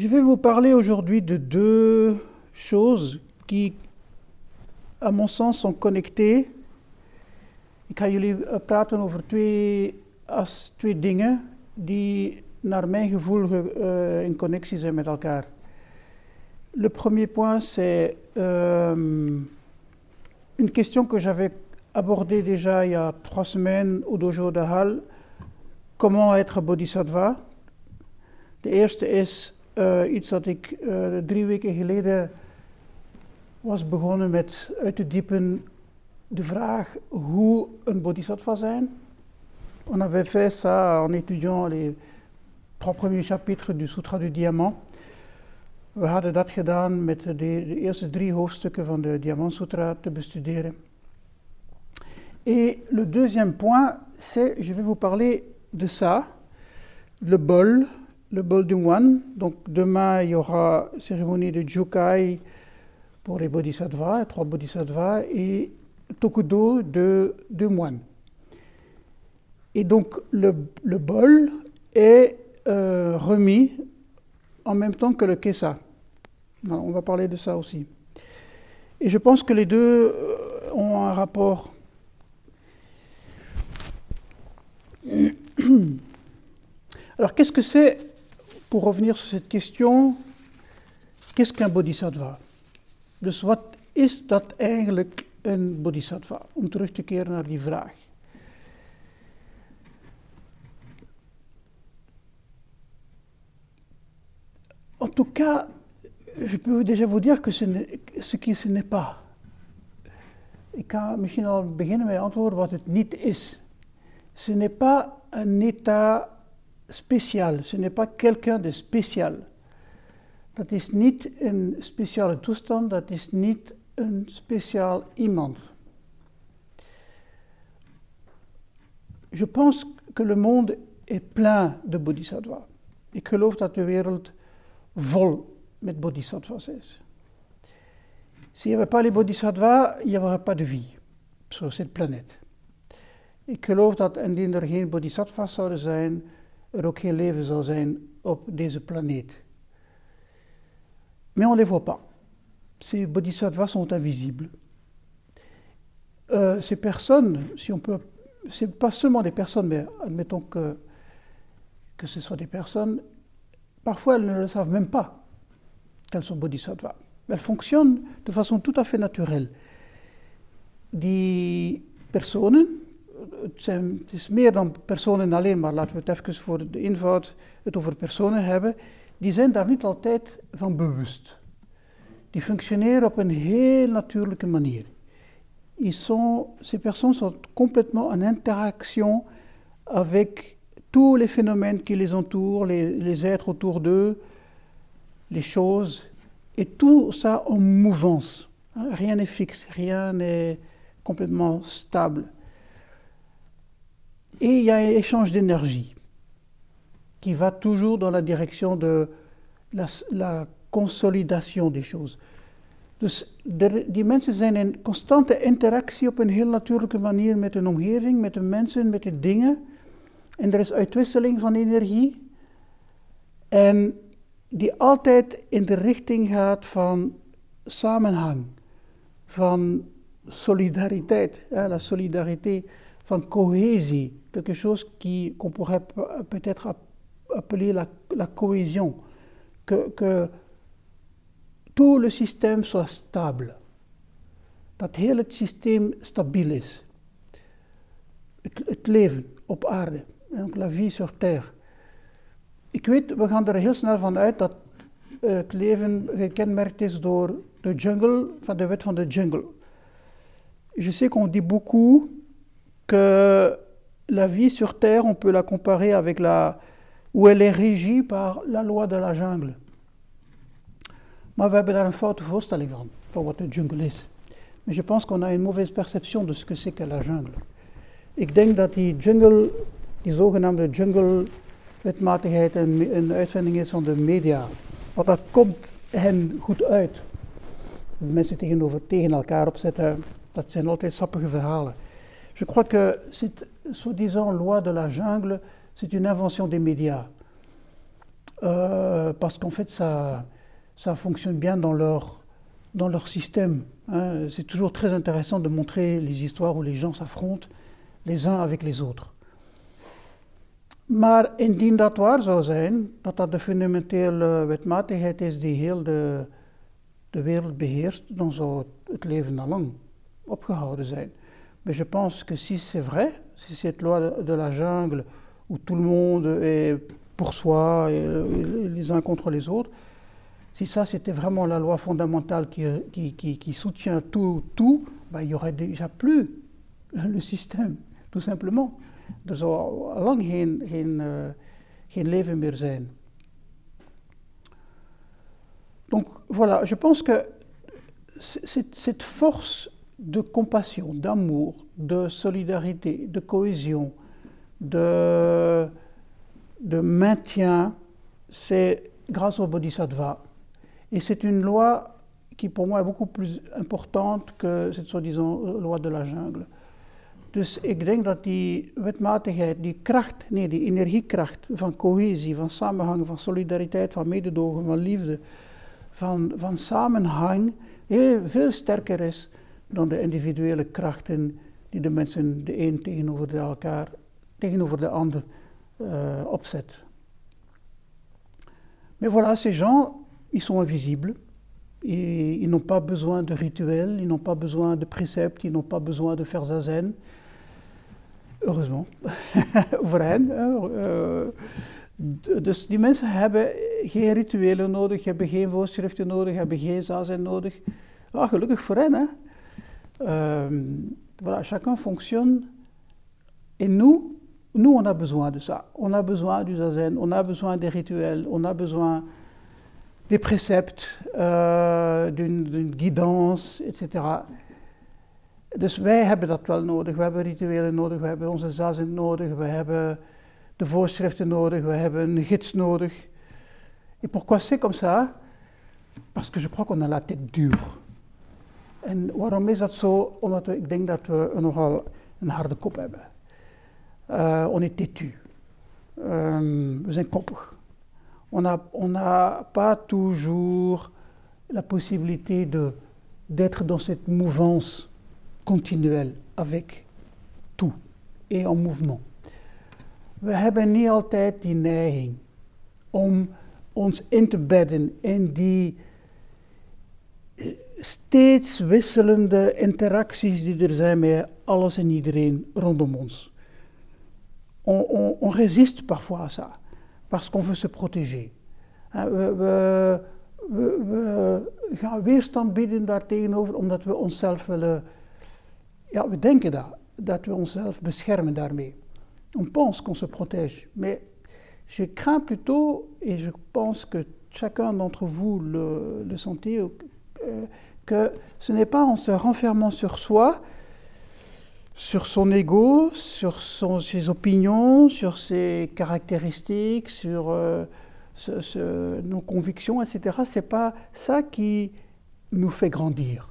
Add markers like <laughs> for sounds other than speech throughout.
Je vais vous parler aujourd'hui de deux choses qui, à mon sens, sont connectées. Ik ga jullie eh, praten over twee, als twee dingen die naar mijn gevoel uh, in connectie zijn met elkaar. Le premier point, c'est euh, une question que j'avais abordée déjà il y a trois semaines au dojo de Hal. Comment être bodhisattva? De eerste is uh, iets dat ik uh, drie weken geleden was begonnen met uit te diepen de vraag hoe een bodhisattva zijn. On avait fait ça en étudiant les trois premiers chapitres du Sutra du Diamant. We hadden dat gedaan met de, de eerste drie hoofdstukken van de Diamant Sutra te bestuderen. Et le deuxième point, c'est, je vais vous parler de ça, le bol, le du moine. Donc demain, il y aura cérémonie de Jukai pour les bodhisattvas, trois bodhisattvas, et Tokudo de deux moines. Et donc le, le bol est euh, remis en même temps que le kesa. On va parler de ça aussi. Et je pense que les deux euh, ont un rapport. Alors qu'est-ce que c'est, pour revenir sur cette question, qu'est-ce qu'un bodhisattva? Dus wat is dat eigenlijk een bodhisattva? Om terug te keren naar die vraag. En tout cas, je peux déjà vous dire ce, ce n'est pas. Ik ga misschien al beginnen met het niet is. Ce n'est pas un état spécial, ce n'est pas quelqu'un de spécial. Dat is niet een speciale toestand, dat is niet een speciaal iemand. Je pense que le monde est plein de bodhisattvas. Ik geloof dat de wereld vol met bodhisattvas is. S'il n'y avait pas les bodhisattvas, il n'y aurait pas de vie sur cette planète. Ik geloof dat indien er geen bodhisattvas zouden zijn, er ook geen leven zijn op deze planeet. Mais on ne les voit pas. Ces bodhisattvas sont invisibles. Euh, ces personnes, si on peut, c'est pas seulement des personnes, mais admettons que, que ce soit des personnes, parfois elles ne le savent même pas qu'elles sont bodhisattvas. Elles fonctionnent de façon tout à fait naturelle. Die personen, het, zijn, het is meer dan personen alleen, maar laten we het even voor de invoud het over personen hebben, die zijn daar niet altijd van bewust. Die functioneren op een heel natuurlijke manier. Ils sont, ces personnes sont complètement en interaction avec tous les phénomènes qui les entourent, les, les êtres autour d'eux, les choses, et tout ça en mouvance. Rien n'est fixe, rien n'est complètement stable. Et il y a un échange d'énergie qui va toujours dans la direction de la, la consolidation des choses. Dus er, die mensen zijn in constante interactie op een heel natuurlijke manier met hun omgeving, met de mensen, met de dingen. En er is uitwisseling van energie. En die altijd in de richting gaat van samenhang, van solidariteit. La solidarité, van cohésie. Quelque chose qui, qu'on pourrait peut-être appeler la, la cohésion. Que, que tout le système soit stable. Dat heel het systeem stabiel is. Het, het leven op aarde. Donc la vie sur terre. Ik weet, we gaan er heel snel van uit dat uh, het leven gekenmerkt is door de jungle, van de wet van de jungle. Je sais qu'on dit beaucoup que la vie sur Terre, on peut la comparer avec la... où elle est régie par la loi de la jungle. Maar we hebben daar een foute voorstelling van, van wat de jungle is. Maar je pense qu'on a une mauvaise perception de ce que c'est que la jungle. Ik denk dat die jungle, die zogenaamde jungle-wetmatigheid een, een uitvinding is van de media. Want dat komt hen goed uit. Mensen tegenover, tegen elkaar opzetten, dat zijn altijd sappige verhalen. Je crois que cette soi-disant loi de la jungle, c'est une invention des médias. euh, parce qu'en fait, ça, ça fonctionne bien dans leur, dans leur système. Hein. C'est toujours très intéressant de montrer les histoires où les gens s'affrontent les uns avec les autres. Maar indien dat waar zou zijn, dat dat de fundamentele wetmatigheid is die heel de, de wereld beheerst, dan zou het leven al lang opgehouden zijn. Mais je pense que si c'est vrai, si cette loi de la jungle où tout le monde est pour soi et les uns contre les autres, si ça c'était vraiment la loi fondamentale qui, qui, qui, soutient tout, tout ben, il n'y aurait déjà plus <laughs> le système, tout simplement. Er zou lang geen, geen, uh, geen leven meer zijn. Donc voilà, je pense que cette force de compassion, d'amour, de solidarité, de cohésion, de, de maintien, c'est grâce au Bodhisattva. Et c'est une loi qui pour moi est beaucoup plus importante que cette soi-disant loi de la jungle. Dus ik denk dat die wetmatigheid, die kracht, nee, die energiekracht van cohesie, van samenhang, van solidariteit, van mededogen, van liefde, van, van samenhang, heel veel sterker is dan de individuele krachten die de mensen de een tegenover de elkaar, tegenover de ander uh, opzet. Mais voilà, ces gens, ils sont invisibles. Ils n'ont pas besoin de rituels, ils n'ont pas besoin de préceptes, ils n'ont pas besoin de faire zazen. Heureusement, <laughs> voor hen. Uh, dus die mensen hebben geen rituelen nodig, hebben geen voorschriften nodig, hebben geen zazen nodig. Ah, gelukkig voor hen. Hè. Euh, voilà, chacun fonctionne. Et nous, nous, on a besoin de ça. On a besoin du zazen, on a besoin des rituels, on a besoin des préceptes, euh, d'une guidance, etc. Dus wij hebben dat wel nodig. We hebben rituelen nodig, we hebben onze zazen nodig, we hebben de voorschriften nodig, we hebben een gids nodig. Et pourquoi c'est comme ça Parce que je crois qu'on a la tête dure. En waarom is dat zo? Omdat we, ik denk dat we nogal een harde kop hebben. Uh, on est têtu. Um, we zijn koppig. On n'a on a pas toujours la possibilité de, d'être dans cette mouvance continuelle avec tout et en mouvement. We hebben niet altijd die neiging om ons in te bedden in die steeds wisselende interacties die er zijn met alles en iedereen rondom ons. On, on, on résiste parfois à ça, parce qu'on veut se protéger. We, we, we, we gaan weerstand bieden daartegenover, omdat we onszelf willen. Ja, we denken dat, dat we onszelf beschermen daarmee. On pense qu'on se protège, mais je crains plutôt, et je pense que chacun d'entre vous le, le euh, que ce n'est pas en se renfermant sur soi, sur son ego, sur ses opinions, sur ses caractéristiques, sur euh, nos convictions, etc. C'est pas ça qui nous fait grandir.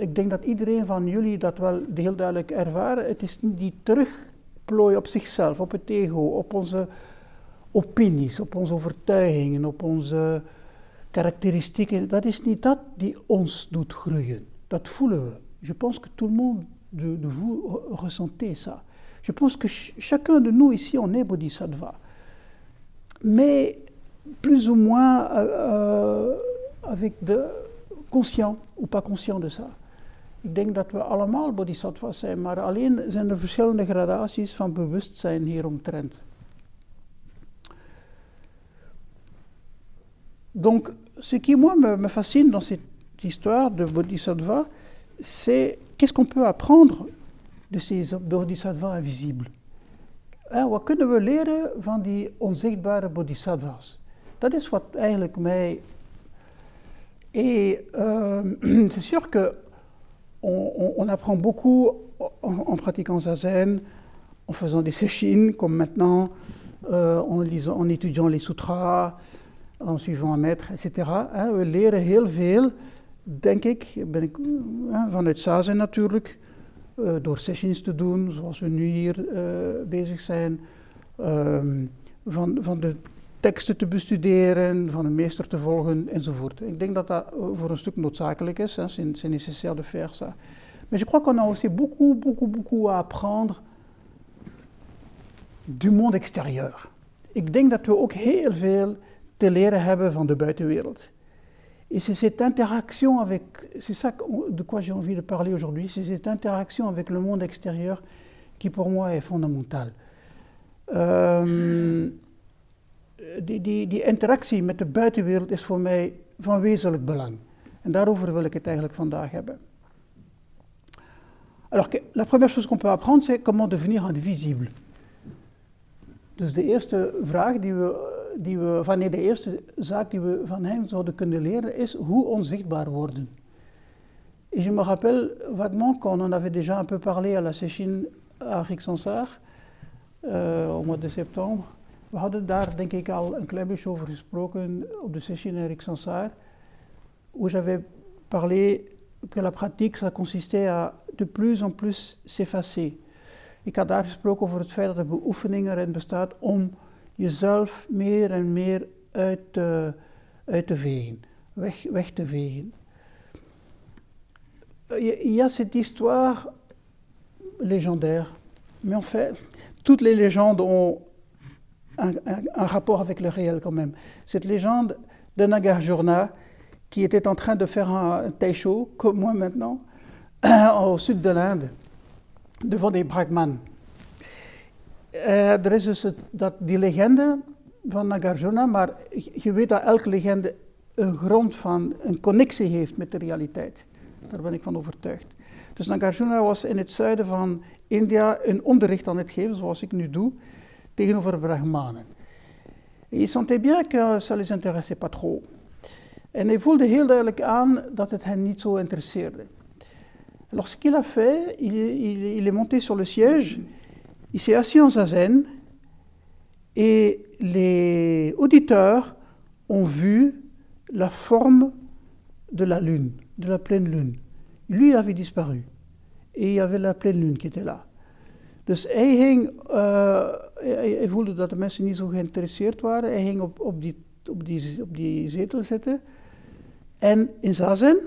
Ik denk dat iedereen van jullie dat wel heel duidelijk ervaren. Het is niet die terugplooi op zichzelf, op het ego, op onze opinies, op onze overtuigingen, op onze karakteristieken, dat is niet dat die ons doet groeien. Dat voelen we. Je pense que tout le monde de, vous ressentez ça. Je pense que ch chacun de nous ici, on est bodhisattva. Mais plus ou moins euh, euh, avec de conscient ou pas conscient de ça. Ik denk dat we allemaal bodhisattvas zijn, maar alleen zijn er verschillende gradaties van bewustzijn hieromtrent. Donc, ce qui, moi, me, fascine dans cette histoire de Bodhisattva, c'est qu'est-ce qu'on peut apprendre de ces Bodhisattvas invisibles? En wat kunnen we leren van die onzichtbare Bodhisattvas? Dat is wat eigenlijk mij. Et euh, <clears throat> c'est sûr que on, apprend beaucoup en, pratiquant zazen, en faisant des sessions, comme maintenant, euh, en étudiant les sutras, en suivant maître, etc. We leren heel veel, denk ik, ben ik vanuit Zazen natuurlijk, uh, door sessions te doen, zoals we nu hier uh, bezig zijn, um, van, van de teksten te bestuderen, van een meester te volgen enzovoort. Ik denk dat dat eh, voor een stuk noodzakelijk is, c'est nécessaire de faire ça. Mais je crois qu'on a aussi beaucoup, beaucoup, beaucoup à apprendre du monde extérieur. Ik denk dat we ook heel veel te leren hebben van de buitenwereld. Et c'est cette interaction avec, c'est ça de quoi j'ai envie de parler aujourd'hui, c'est cette interaction avec le monde extérieur qui pour moi est fondamentale. Um, die, die, die interactie met de buitenwereld is voor mij van wezenlijk belang. En daarover wil ik het eigenlijk vandaag hebben. Alors, la première chose qu'on peut apprendre, c'est comment devenir invisible. Dus de eerste vraag die we die we, van de eerste zaak die we van hem zouden kunnen leren is hoe onzichtbaar worden. Et je me rappelle vaguement qu'on en avait déjà un peu parlé à la Séchine à Rixensart euh, au mois de septembre. We hadden daar denk ik al een klein beetje over gesproken op de Séchine à Rixensart, où j'avais parlé que la pratique, ça consistait à de plus en plus s'effacer. Ik had daar gesproken over het feit dat er beoefeningen erin bestaat om Il y a cette histoire légendaire, mais en fait, toutes les légendes ont un, un, un rapport avec le réel quand même. Cette légende de Nagarjuna, qui était en train de faire un taisho, comme moi maintenant, <coughs> au sud de l'Inde, devant des brahmanes. Uh, er is dus het, dat, die legende van Nagarjuna, maar je weet dat elke legende een grond van, een connectie heeft met de realiteit. Daar ben ik van overtuigd. Dus Nagarjuna was in het zuiden van India een onderricht aan het geven, zoals ik nu doe, tegenover Brahmanen. En je sentait bien que ça les intéressait pas trop. En hij voelde heel duidelijk aan dat het hen niet zo interesseerde. Alors ce qu'il a fait, il, il est monté sur le siège il s'est assis en zazen et les auditeurs ont vu la forme de la lune, de la pleine lune. Lui, il avait disparu. Et il y avait la pleine lune qui était là. Dus hij hing, uh, hij, hij, voelde dat de mensen niet zo geïnteresseerd waren. Hij ging op, op, die, op, die, op die zetel zitten en in zazen.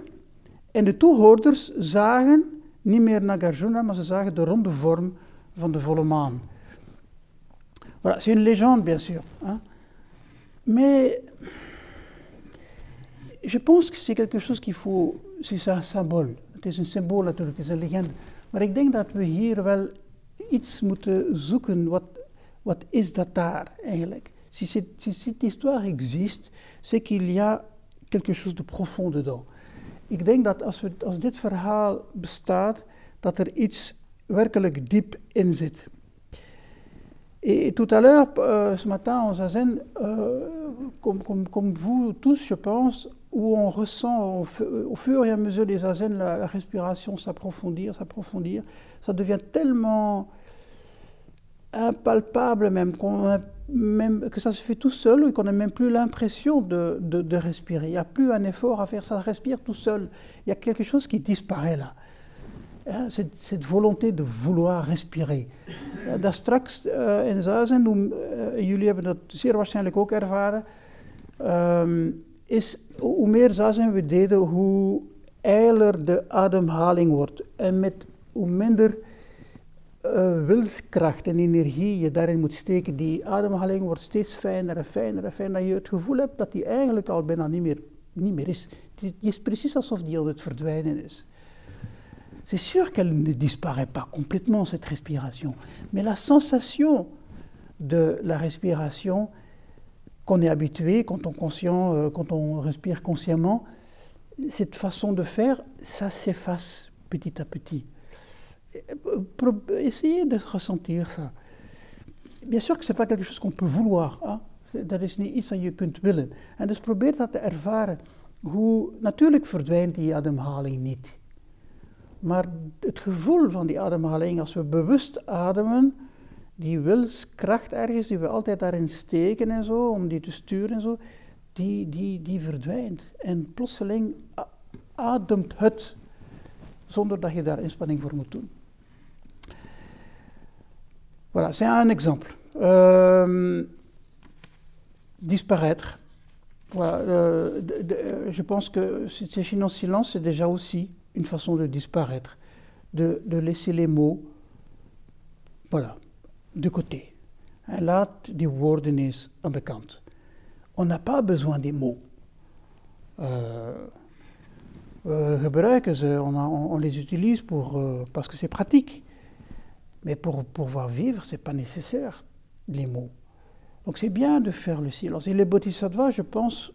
En de toehoorders zagen niet meer Nagarjuna, maar ze zagen de ronde vorm van de volle maan. Voilà, c'est une légende, bien sûr. Hein. Mais je pense que c'est quelque chose qu'il faut. C'est un symbole. Het is een symbool natuurlijk, het is een legende. Maar ik denk dat we hier wel iets moeten zoeken. Wat, wat is dat daar eigenlijk? Si, si cette histoire existe, c'est qu'il y a quelque chose de profond dedans. Ik denk dat als, we, als dit verhaal bestaat, dat er iets werkelijk diep in. Et tout à l'heure, euh, ce matin en Zazen, euh, comme, vous tous, je pense, où on ressent au, au fur et à mesure des Zazen la, respiration s'approfondir, s'approfondir, ça devient tellement impalpable même, que ça se fait tout seul et qu'on n'a même plus l'impression de, de, respirer. Il n'y a plus un effort à faire, ça respire tout seul. Il y a quelque chose qui disparaît là. Cette, cette, volonté de vouloir respirer. Daar straks uh, in Zazen, uh, jullie hebben dat zeer waarschijnlijk ook ervaren, um, is hoe meer Zazen we deden, hoe eiler de ademhaling wordt. En met hoe minder uh, wilskracht en energie je daarin moet steken, die ademhaling wordt steeds fijner en fijner en fijner. Dat je het gevoel hebt dat die eigenlijk al bijna niet meer, niet meer is. Het is precies alsof die aan het verdwijnen is. C'est sûr qu'elle ne disparaît pas complètement, cette respiration, mais la sensation de la respiration qu'on est habitué quand on, euh, respire consciemment, cette façon de faire, ça s'efface petit à petit. Essayez de ressentir ça. Bien sûr que ce n'est pas quelque chose qu'on peut vouloir. Hein? Dat is niet iets dat je kunt willen. En dus probeer dat te ervaren. Hoe, natuurlijk verdwijnt die ademhaling niet. Maar het gevoel van die ademhaling, als we bewust ademen, die wilskracht ergens, die we altijd daarin steken en zo, om die te sturen en zo, die, die, die verdwijnt. En plotseling ademt het, zonder dat je daar inspanning voor moet doen. Voilà, c'est un exemple. Euh, disparaître. Voilà, euh, euh, je pense que ces en silence, c'est déjà aussi une façon de disparaître, de, de laisser les mots, voilà, de côté. En laat die woordenis aan de kant. On n'a pas besoin des mots. Euh, gebruiken ze, on, on- les utilise pour, euh, parce que c'est pratique. Mais pour pouvoir vivre, c'est pas nécessaire, les mots. Donc c'est bien de faire le silence. Et les bodhisattvas, je pense,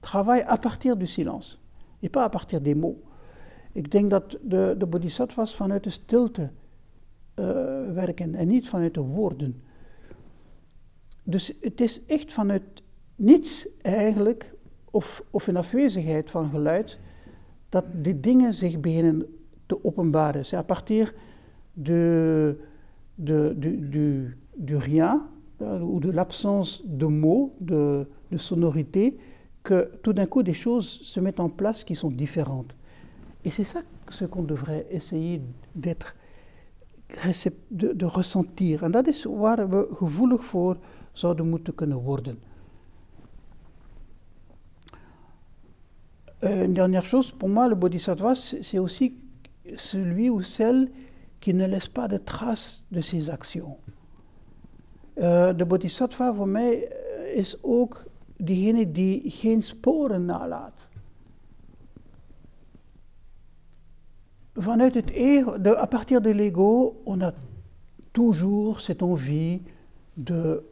travaillent à partir du silence. Et pas à partir des mots. Ik denk dat de, de bodhisattvas vanuit de stilte eh, werken en niet vanuit de woorden. Dus het is echt vanuit niets eigenlijk, of, of in afwezigheid van geluid, dat die dingen zich beginnen te openbaren. C'est à partir de, de, du, du, rien, ou de l'absence de mots, de, de sonorité, que tout d'un coup des choses se mettent en place qui sont différentes. Et c'est ça ce qu'on devrait essayer d'être, de, ressentir. En dat is waar we gevoelig voor zouden moeten kunnen worden. Une dernière chose, pour moi, le bodhisattva, c'est aussi celui ou celle qui ne laisse pas de traces de ses actions. Eh, de bodhisattva voor mij is ook diegene die geen sporen nalaat. Vanuit het ego, à partir de l'ego, on a toujours cette envie de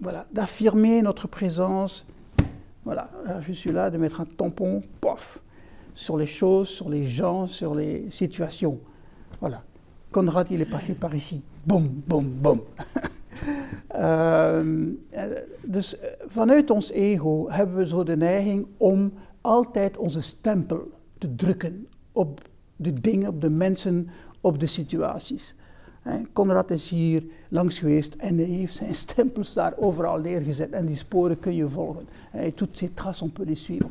voilà, d'affirmer notre présence. Voilà, là, je suis là de mettre un tampon, pof, sur les choses, sur les gens, sur les situations. Voilà. Conrad, il est passé par ici. Boom, boom. Ehm, <laughs> eh, dus vanuit ons ego hebben we zo de neiging om altijd onze stempel drukken op de dingen, op de mensen, op de situaties. Conrad is hier langs geweest en hij heeft zijn <laughs> stempels daar overal neergezet en die sporen kun je volgen. En toutes ces traces, on peut les suivre.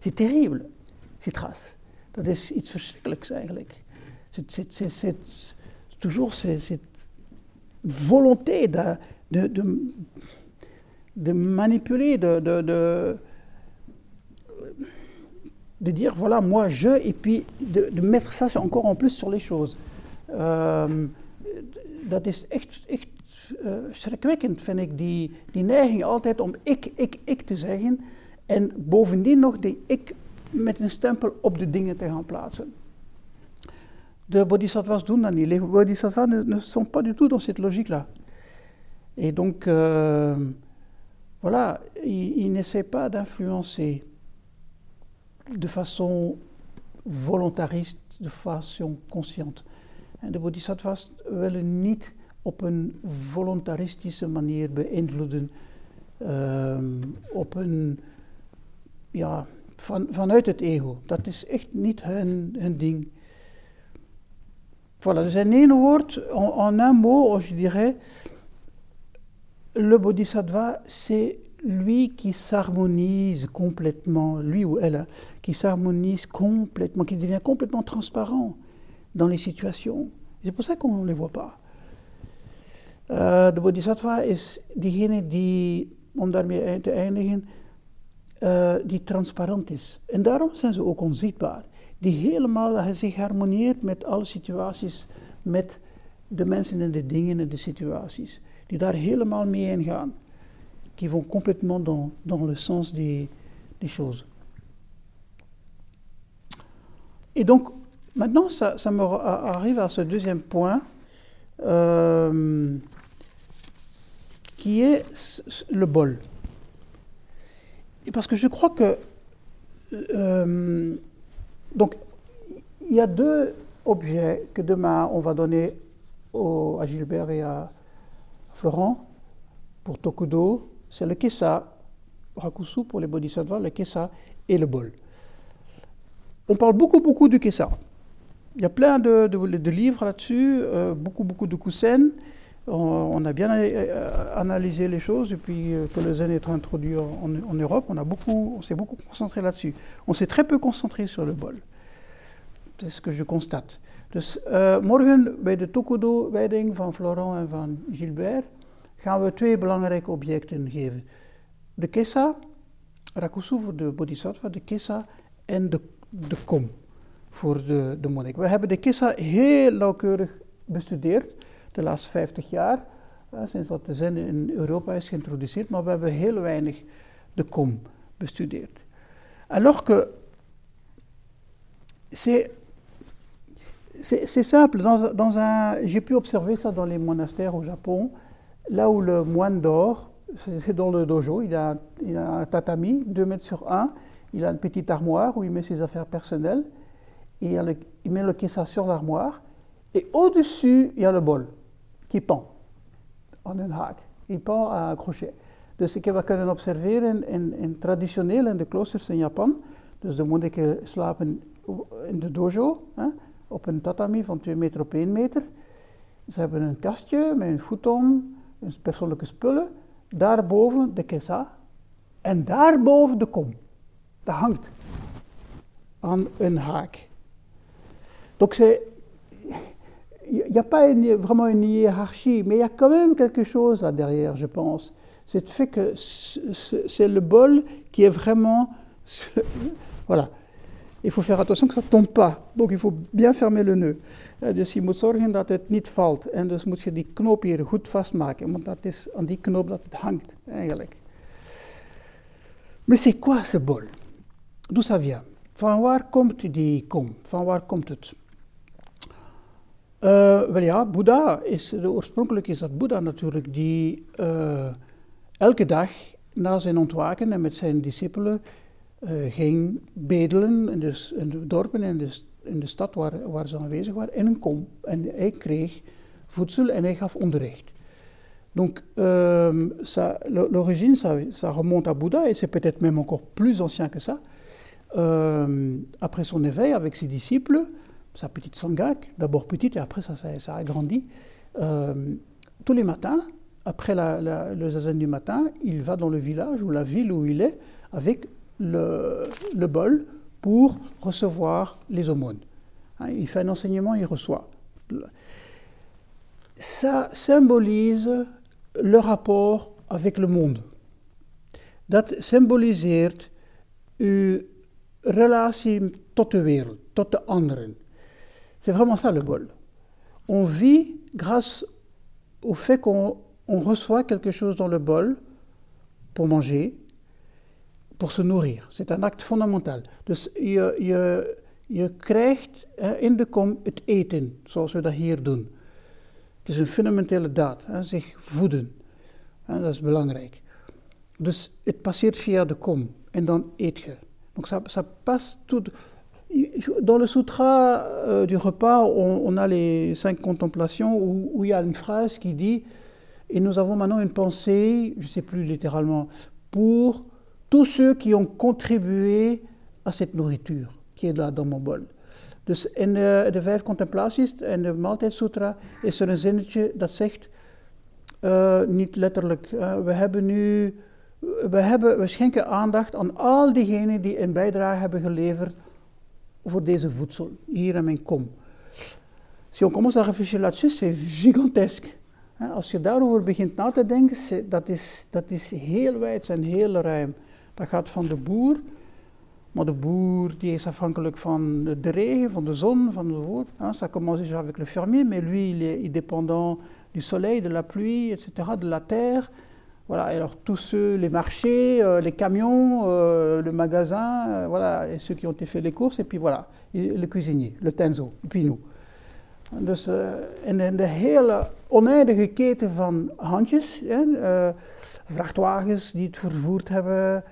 C'est terrible, ces traces. Dat is iets verschrikkelijks eigenlijk. C'est, toujours cette volonté de, de, de, de manipuler, de, de, de, de dire voilà, moi je, et puis de, de mettre ça encore en plus sur les choses. Ehm, dat is echt, echt eh, schrikwekkend, vind ik, die, die neiging altijd om ik, ik, ik te zeggen. En bovendien nog die ik met een stempel op de dingen te gaan plaatsen. De bodhisattvas doen dat niet. Les bodhisattvas ne, ne sont pas du tout dans cette logique-là. Et donc, euh, voilà, ils, ils n'essaient pas d'influencer de façon volontariste, de façon consciente. En de bodhisattvas willen niet op een voluntaristische manier beïnvloeden, ehm, op een, ja, van, vanuit het ego. Dat is echt niet hun, hun ding. Voilà, dus in één woord, en, en un je dirais, le bodhisattva, c'est lui qui s'harmonise complètement, lui ou elle, qui s'harmonise complètement, qui devient complètement transparent dans les situations. C'est pour ça qu'on ne les voit pas. Eh, de bodhisattva is diegene die, om daarmee te eindigen, eh, die transparant is. En daarom zijn ze ook onzichtbaar. Die helemaal zich harmonieert met alle situaties, met de mensen en de dingen en de situaties. Die daar helemaal mee ingaan. Qui vont complètement dans, dans le sens des, choses. Et donc, maintenant, ça, me arrive à ce deuxième point, euh, qui est le bol. Et parce que je crois que. euh, donc, il y a deux objets que demain on va donner à Gilbert et à Florent pour Tokudo. C'est le kessa, Rakusu pour les bodhisattvas, le kessa et le bol. On parle beaucoup, beaucoup du kessa. Il y a plein de, livres là-dessus, euh, beaucoup, beaucoup de kusen. On, a bien euh, analysé les choses depuis euh, que le zen est introduit en, en- Europe. On, a beaucoup, on s'est beaucoup concentré là-dessus. On s'est très peu concentré sur le bol. Is ce que je constate. Dus morgen bij de Tokudo-wijding van Florent en van Gilbert gaan we twee belangrijke objecten geven. De kesa, rakusu voor de bodhisattva, de kesa en de, de kom voor de, de monnik. We hebben de kissa heel nauwkeurig bestudeerd de laatste 50 jaar, sinds dat de zen in Europa is geïntroduceerd, maar we hebben heel weinig de kom bestudeerd. Alors que c'est simple. Dans, dans j'ai pu observer ça dans les monastères au Japon, là où le moine dort, c'est dans le dojo, il a, un tatami, 2 mètres sur 1, il a une petite armoire où il met ses affaires personnelles, il, met le kessa sur l'armoire, et au-dessus, il y a le bol qui pend en een haak. Il pend à un crochet. Dus ik heb dat kunnen observeren in, in traditioneel in de kloosters in Japan. Dus de monniken slapen in de dojo, hè, op een tatami van 2 meter op 1 meter. Ze hebben een kastje met een futon, een persoonlijke spullen. Daarboven de kessa en daarboven de kom. Dat hangt aan een haak. Donc c'est il n'y a pas vraiment une hiérarchie, mais il y a quand même quelque chose là derrière, je pense. C'est le fait que c'est le bol qui est vraiment. <laughs> Voilà. Il faut faire attention que tombe pas. Donc il faut bien fermer le nœud. Dus je moet zorgen dat het niet valt. En dus moet je die knoop hier goed vastmaken. Want dat is aan die knoop dat het hangt, eigenlijk. Mais c'est quoi ce bol D'où ça vient Van waar komt die kom? Van waar komt het? Uh, wel ja, Boeddha is, de, oorspronkelijk is dat Boeddha natuurlijk, die uh, elke dag na zijn ontwaken en met zijn discipelen ging bedelen in de, in de dorpen en in in de stad waar, waar ze aanwezig waren, in een kom. En hij kreeg voedsel en hij gaf onderricht. Donc, euh, l'origine, ça, remonte à Bouddha et c'est peut-être même encore plus ancien que ça. Euh, après son éveil avec ses disciples, sa petite sangak, d'abord petite et après ça, a grandi. Euh, tous les matins, après le zazen du matin, il va dans le village ou la ville où il est avec le, bol pour recevoir les aumônes. Hein, il fait un enseignement, il reçoit. Ça symbolise le rapport avec le monde. Dat symboliseert uw relatie tot de wereld, tot de anderen. C'est vraiment ça le bol. On vit grâce au fait qu'on reçoit quelque chose dans le bol pour manger, pour se nourrir. C'est un acte fondamental. Dus je, je, je krijgt in de kom het eten, zoals we dat hier doen. Het is een fundamentele daad, hè, zich voeden. Hè, dat is belangrijk. Dus het passeert via de kom en dan eet je. Donc ça, ça passe tout. Dans le sutra euh, du repas, on, a les cinq contemplations où, il y a une phrase qui dit Et nous avons maintenant une pensée, je ne sais plus littéralement, pour tous ceux qui ont contribué à cette nourriture qui est là dans mon bol. Dus in de, de vijf contemplaties en de maaltijdsutra is er een zinnetje dat zegt, uh, niet letterlijk, uh, we hebben nu, we, hebben, we schenken aandacht aan al diegenen die een bijdrage hebben geleverd voor deze voedsel, hier in mijn kom. Si on commence à réfléchir là-dessus, c'est gigantesque. Als je daarover begint na te denken, dat is, dat is heel wijd en heel ruim. Dat gaat van de boer, maar de boer die is afhankelijk van de regen, van de zon, van de woord. Ça commence déjà avec le fermier, mais lui il est dépendant du soleil, de la pluie, etc., de la terre. Voilà, et alors tous ceux, les marchés, euh, les camions, euh, le magasin, euh, voilà, et ceux qui ont été fait les courses, et puis voilà, le cuisinier, le tenzo, et puis nous. Dus uh, in, in, de hele oneindige keten van handjes, uh, vrachtwagens die het vervoerd hebben,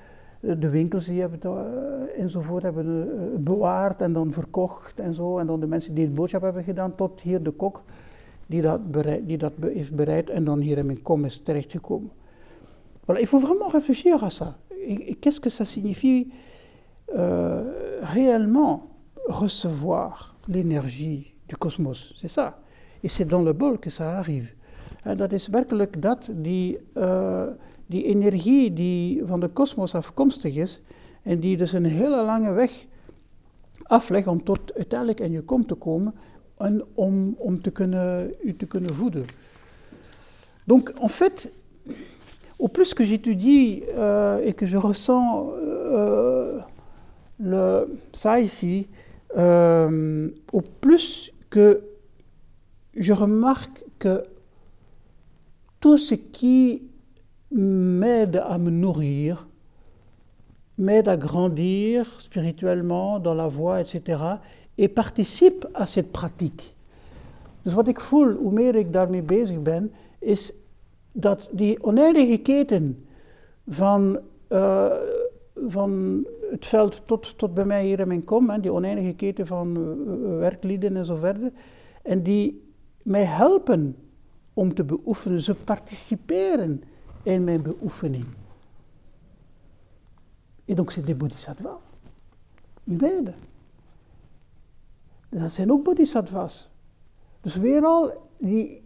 de winkels die hebben het, enzovoort hebben bewaard en dan verkocht en zo, en dan de mensen die het boodschap hebben gedaan, tot hier de kok die dat, die dat heeft bereid en dan hier in mijn kom is terechtgekomen. Voilà, il faut vraiment réfléchir à ça. Qu'est-ce que ça signifie euh, réellement recevoir l'énergie du cosmos C'est ça. Et c'est dans le bol que ça arrive. En dat is werkelijk dat, die, uh, die energie die van de kosmos afkomstig is en die dus een hele lange weg aflegt om tot uiteindelijk in je kom te komen en om, om te kunnen, u te kunnen voeden. Donc en fait, au plus que j'étudie euh, et que je ressens euh, le, ça ici, euh, au plus que je remarque que tout ce qui m'aide à me nourrir, m'aide à grandir spirituellement dans la voie, etc. Et participe à cette pratique. Dus wat ik voel, hoe meer ik daarmee bezig ben, is dat die oneindige keten van, uh, van het veld tot, tot bij mij hier in mijn kom, hè, die oneindige keten van uh, werklieden en zo verder, en die mij helpen om te beoefenen, ze participeren in mijn beoefening. En donc c'est des bodhisattvas. Beide. Dat zijn ook bodhisattvas. Dus weer. Et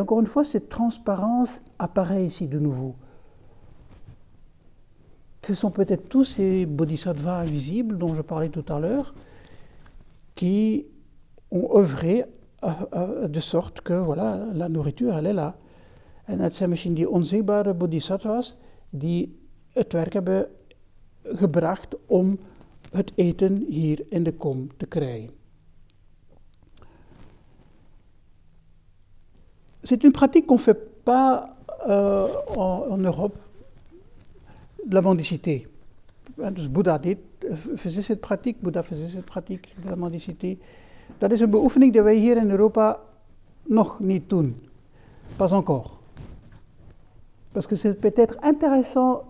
encore une fois, cette transparence apparaît ici de nouveau. Ce sont peut-être tous ces bodhisattvas invisibles dont je parlais tout à l'heure qui ont œuvré de sorte que voilà, la nourriture, elle est là. En het zijn misschien die onzichtbare bodhisattvas die het werk hebben gebracht om het eten hier in de kom te krijgen. C'est une pratique qu'on ne fait pas euh, en, en, Europe, de la mendicité. Dus Boeddha deed, faisait cette pratique, Boeddha faisait cette pratique de la mendicité. Dat is een beoefening die wij hier in Europa nog niet doen. Pas encore. Parce que c'est peut-être intéressant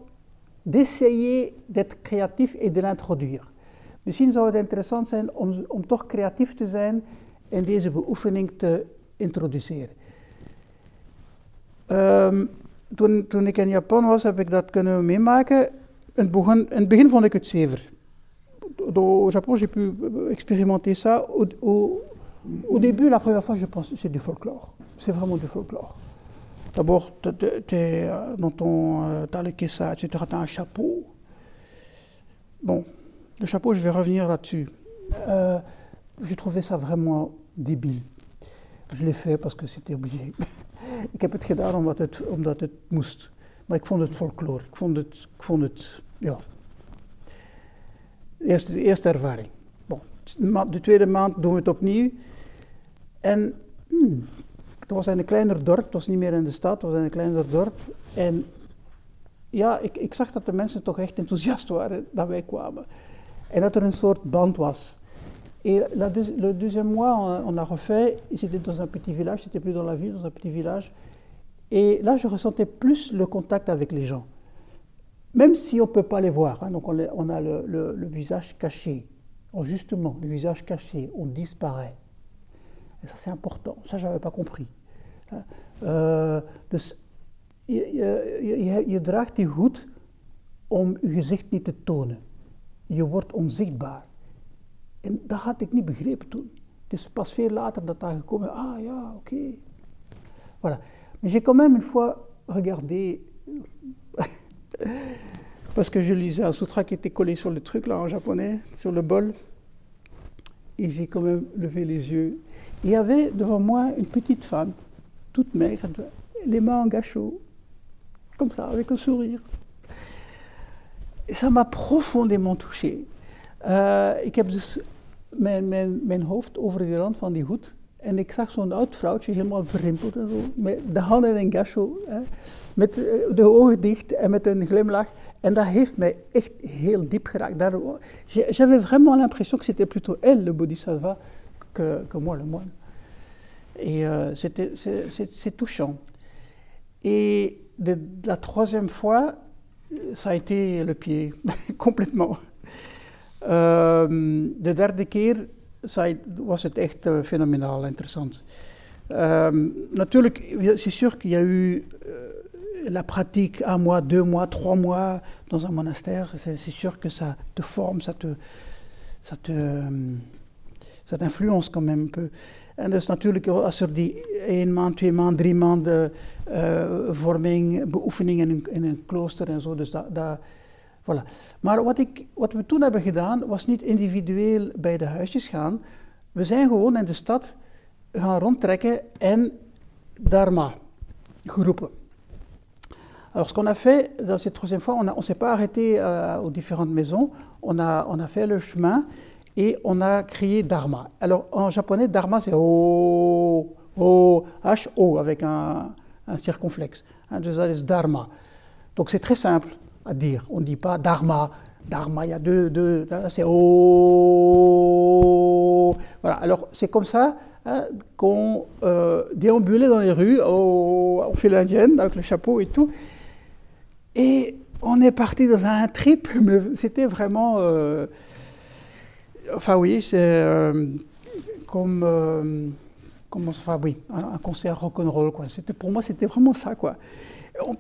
d'essayer d'être créatif et de l'introduire. Misschien zou het interessant zijn om, om toch creatief te zijn en deze beoefening te introduceren. Um, toen, toen ik in Japan was, heb ik dat kunnen meemaken. In het begin, in het begin vond ik het zever. Au Japon, j'ai pu expérimenter ça. Au, au, au début, la première fois, je pense c'est du folklore. C'est vraiment du folklore. D'abord, tu es dans ton as le etc., tu as un chapeau. Bon, le chapeau, je vais revenir là-dessus. Euh, J'ai trouvé ça vraiment débile. Je l'ai fait parce que c'était obligé. ik heb het gedaan omdat het, omdat het moest. Maar ik vond het folklore. Ik vond het, ik vond het ja. De eerste, eerste ervaring. Bon. De tweede maand doen we het opnieuw. En hmm, het was in een kleiner dorp, het was niet meer in de stad, het was een kleiner dorp. En ja, ik, ik zag dat de mensen toch echt enthousiast waren dat wij kwamen. En dat er een soort band was. Et le deuxième mois, on, a refait, c'était dans un petit village, c'était plus dans la ville, dans un petit village. Et là, je ressentais plus le contact avec les gens. Même si on ne peut pas les voir, hein, donc on, on a le, le, le, visage caché. Oh, justement, le visage caché, on disparaît. En ça, c'est important. Ça, je n'avais pas compris. Uh, dus je, je, je, draagt die hoed om je gezicht niet te tonen. Je wordt onzichtbaar. En dat had ik niet begrepen toen. Het is pas veel later dat daar gekomen Ah ja, oké. Okay. Voilà. Mais j'ai quand même une fois regardé, <laughs> parce que je lisais un sutra qui était collé sur le truc là en japonais, sur le bol, et j'ai quand même levé les yeux. Il y avait devant moi une petite femme, toute maigre, les mains en gâchot, comme ça, avec un sourire. Et ça m'a profondément touché. Uh, ik heb dus mijn, mijn, mijn over de rand van die hoed en ik zag zo'n oud vrouwtje helemaal verrimpeld en zo, met de handen in een hè, met de ogen dicht en met een glimlach. En dat heeft mij echt heel diep geraakt. J'avais vraiment l'impression que c'était plutôt elle, le bodhisattva, que, que moi, le moine. Et euh, c'est touchant. Et de, de la troisième fois, ça a été le pied, <laughs> complètement. Um, de derde keer was het echt uh, phénoménal interessant. Um, natuurlijk, c'est sûr qu'il y a eu euh, la pratique un mois, deux mois, trois mois dans un monastère. C'est sûr que ça te forme, ça te, ça te, um, ça t'influence quand même un peu. En dus natuurlijk, als er die één maand, twee maand, drie maanden uh, vorming, beoefening in in een klooster en zo, dus dat, dat Voilà. Maar wat, ik, wat we toen hebben gedaan, was niet individueel bij de huisjes gaan. We zijn gewoon in de stad gaan rondtrekken en dharma. Alors, ce qu'on a fait dans cette troisième fois, on ne s'est pas arrêté euh, aux différentes maisons. On a, on a fait le chemin et on a crié Dharma. Alors, en japonais, Dharma, c'est O, O, H-O, avec un, un circonflexe. Hein, dus dat is Dharma. Donc, c'est très simple à dire. On ne dit pas Dharma. Dharma, il y a deux, deux c'est O. Voilà, alors c'est comme ça hein, qu'on euh, déambulait dans les rues, on fait l'indienne avec le chapeau et tout. Et on est parti dans un trip, mais c'était vraiment. Euh, enfin, oui, c'est euh, comme. Comment, enfin, oui, un, concert rock'n'roll, quoi. Pour moi, c'était vraiment ça, quoi.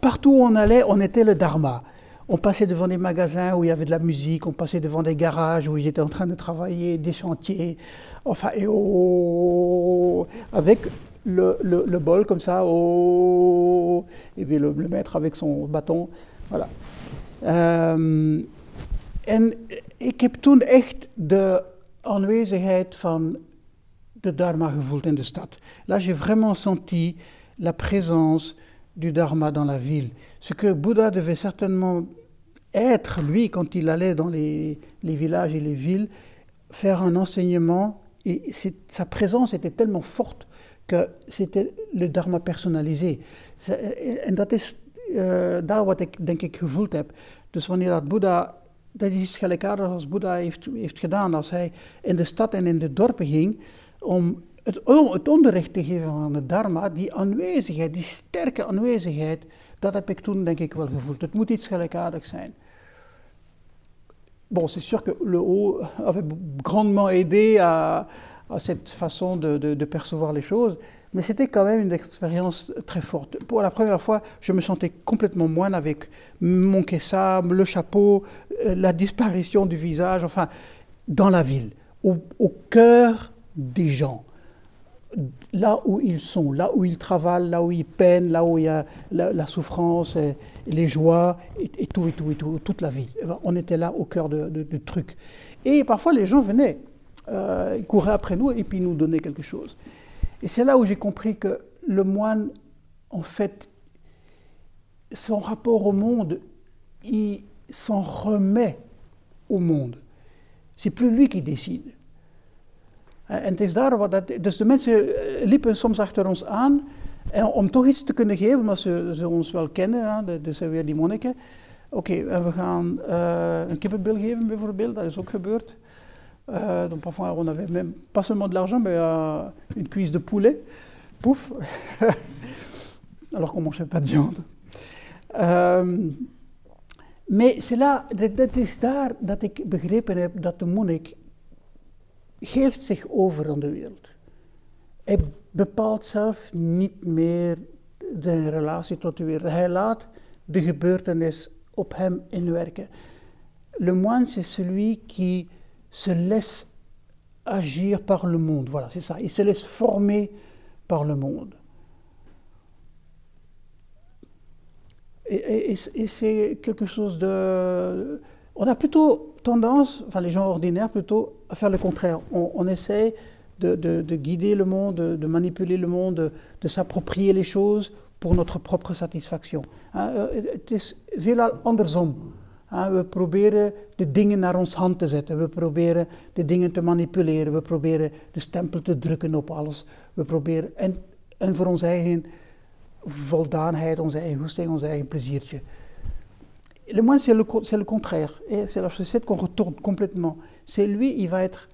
partout où on allait, on était le Dharma. On passait devant des magasins où il y avait de la musique, on passait devant des garages où ils étaient en train de travailler, des chantiers, enfin, et oh, avec le, bol comme ça, oh, et puis le, maître avec son bâton, voilà. Um, de Dharma gevoeld in de. Là, j'ai vraiment senti la présence du Dharma dans la ville. Ce que Bouddha devait certainement être, lui, quand il allait dans les, villages et les villes, faire un enseignement, et sa présence était tellement forte que c'était le dharma personnalisé. En dat is uh, daar wat ik denk ik gevoeld heb. Dus wanneer dat Boeddha, dat is gelijkaardig als Boeddha heeft, heeft gedaan. Als hij in de stad en in de dorpen ging om het, dharma, die aanwezigheid, die sterke aanwezigheid, dat heb ik toen denk ik. Bon, c'est sûr que le haut avait grandement aidé à, cette façon de, percevoir les choses, mais c'était quand même une expérience très forte. Pour la première fois, je me sentais complètement moine avec mon kessam, le chapeau, euh, la disparition du visage, enfin, dans la ville, au cœur des gens là où ils sont, là où ils travaillent, là où ils peinent, là où il y a la, souffrance, et, les joies, et, tout, et tout, et tout, toute la ville. Eh ben, on était là au cœur du truc. Et parfois, les gens venaient, euh, ils couraient après nous et puis nous donnaient quelque chose. Et c'est là où j'ai compris que le moine, en fait, son rapport au monde, il s'en remet au monde. C'est plus lui qui décide. En het is daar wat dat. Dus de mensen liepen soms achter ons aan. En om toch iets te kunnen geven, omdat ze, ze ons wel kennen, hè, dus zijn weer die monniken. Oké, we gaan uh, een kippenbil geven bijvoorbeeld, dat is ook gebeurd. Euh, donc parfois on avait même pas seulement de l'argent, mais euh, une cuisse de poulet, pouf, alors qu'on mangeait pas de viande. Euh, mais c'est là, dat is daar dat ik begrepen heb dat de monnik geeft zich over aan de wereld. Hij bepaalt zelf niet meer zijn relatie tot de wereld. Hij laat de gebeurtenis op hem inwerken. Le moine, c'est celui qui se laisse agir par le monde. Voilà, c'est ça. Il se laisse former par le monde. Et, et, et c'est quelque chose de... On a plutôt tendance, enfin les gens ordinaires plutôt, à faire le contraire. On, on essaie de, de, de, guider le monde, de, manipuler le monde, de, s'approprier les choses pour notre propre satisfaction. Het is veelal andersom. We proberen de dingen naar ons hand te zetten. We proberen de dingen te manipuleren. We proberen de stempel te drukken op alles. We proberen, en, en voor onze eigen voldaanheid, onze eigen goesting, ons eigen pleziertje. Le moine, c'est le, le, contraire. Et c'est la société qu'on retourne complètement. C'est lui, il va être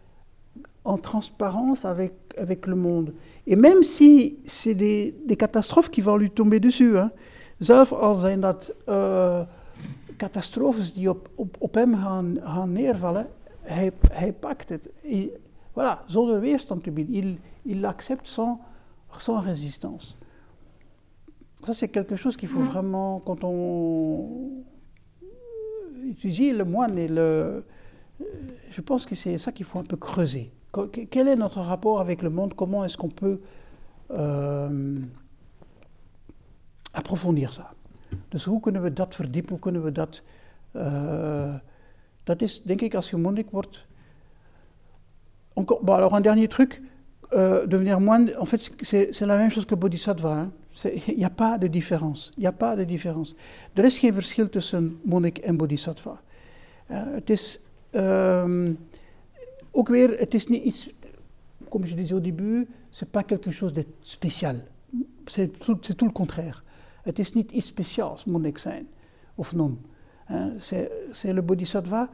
en transparence avec, avec le monde. Et même si c'est des, des catastrophes qui vont lui tomber dessus. Hein. Zelf al zijn dat uh, catastrofes die op, op, op hem gaan, gaan neervallen, hij, hij pakt het. Il, voilà, zonder weerstand te bieden. Il, il accepte sans, sans résistance. Ça, c'est quelque chose qu'il faut vraiment, quand on étudie le moine et le. Je pense que c'est ça qu'il faut un peu creuser. Quel est notre rapport avec le monde? Comment est-ce qu'on peut euh, approfondir ça? Dus hoe kunnen we dat verdiepen? Hoe kunnen we dat... Uh, dat is, denk ik, als alors un dernier truc, euh, devenir moine, c'est la même chose que bodhisattva. Hein. Il n'y a pas de différence. Il n'y a pas de différence. Er is geen verschil tussen monnik en bodhisattva. Uh, het is um, ook weer, het is niet iets, comme je disais au début, c'est pas quelque chose de spécial. C'est tout, tout, le contraire. Het is niet iets speciaals, monnik zijn of non. C'est le bodhisattva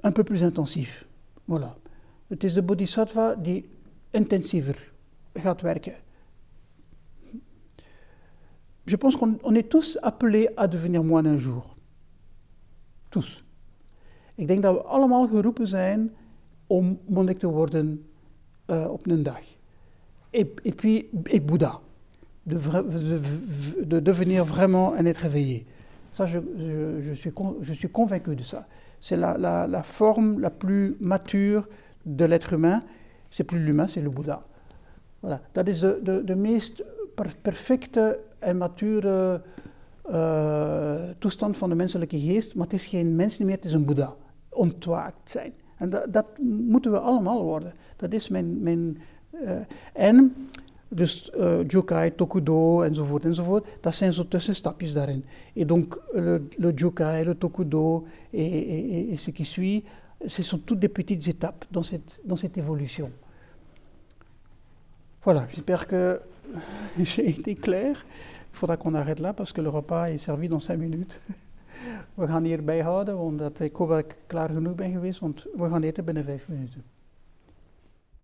un peu plus intensif. Voilà. Het is de bodhisattva die intensiever gaat werken. Je pense qu'on est tous appelés à devenir moine un jour. Tous. Ik denk dat we allemaal geroepen zijn om monnik te worden uh, op. Et, puis, et Bouddha. De, de, de, devenir vraiment un être éveillé. Ça, je, suis, suis convaincu de ça. C'est la, forme la plus mature de l'être humain. C'est plus l'humain, c'est le Bouddha. Voilà. Dat is de, perfecte en mature uh, toestand van de menselijke geest. Maar het is geen mens meer, het is een Boeddha. Ontwaakt zijn. En dat, dat moeten we allemaal worden. Dat is mijn. mijn uh, en dus uh, Jukai, Tokudo enzovoort enzovoort, dat zijn zo tussenstapjes daarin. Et donc le, le Jukai, le Tokudo et, et, et, ce qui suit, ce sont toutes des petites étapes dans cette, dans cette évolution. Voilà, j'espère que j'ai été clair. Il faudra qu'on arrête là parce que le repas est servi dans cinq minutes. We gaan hierbij houden, omdat ik hoop dat ik klaar genoeg ben geweest, want we gaan eten binnen vijf minuten.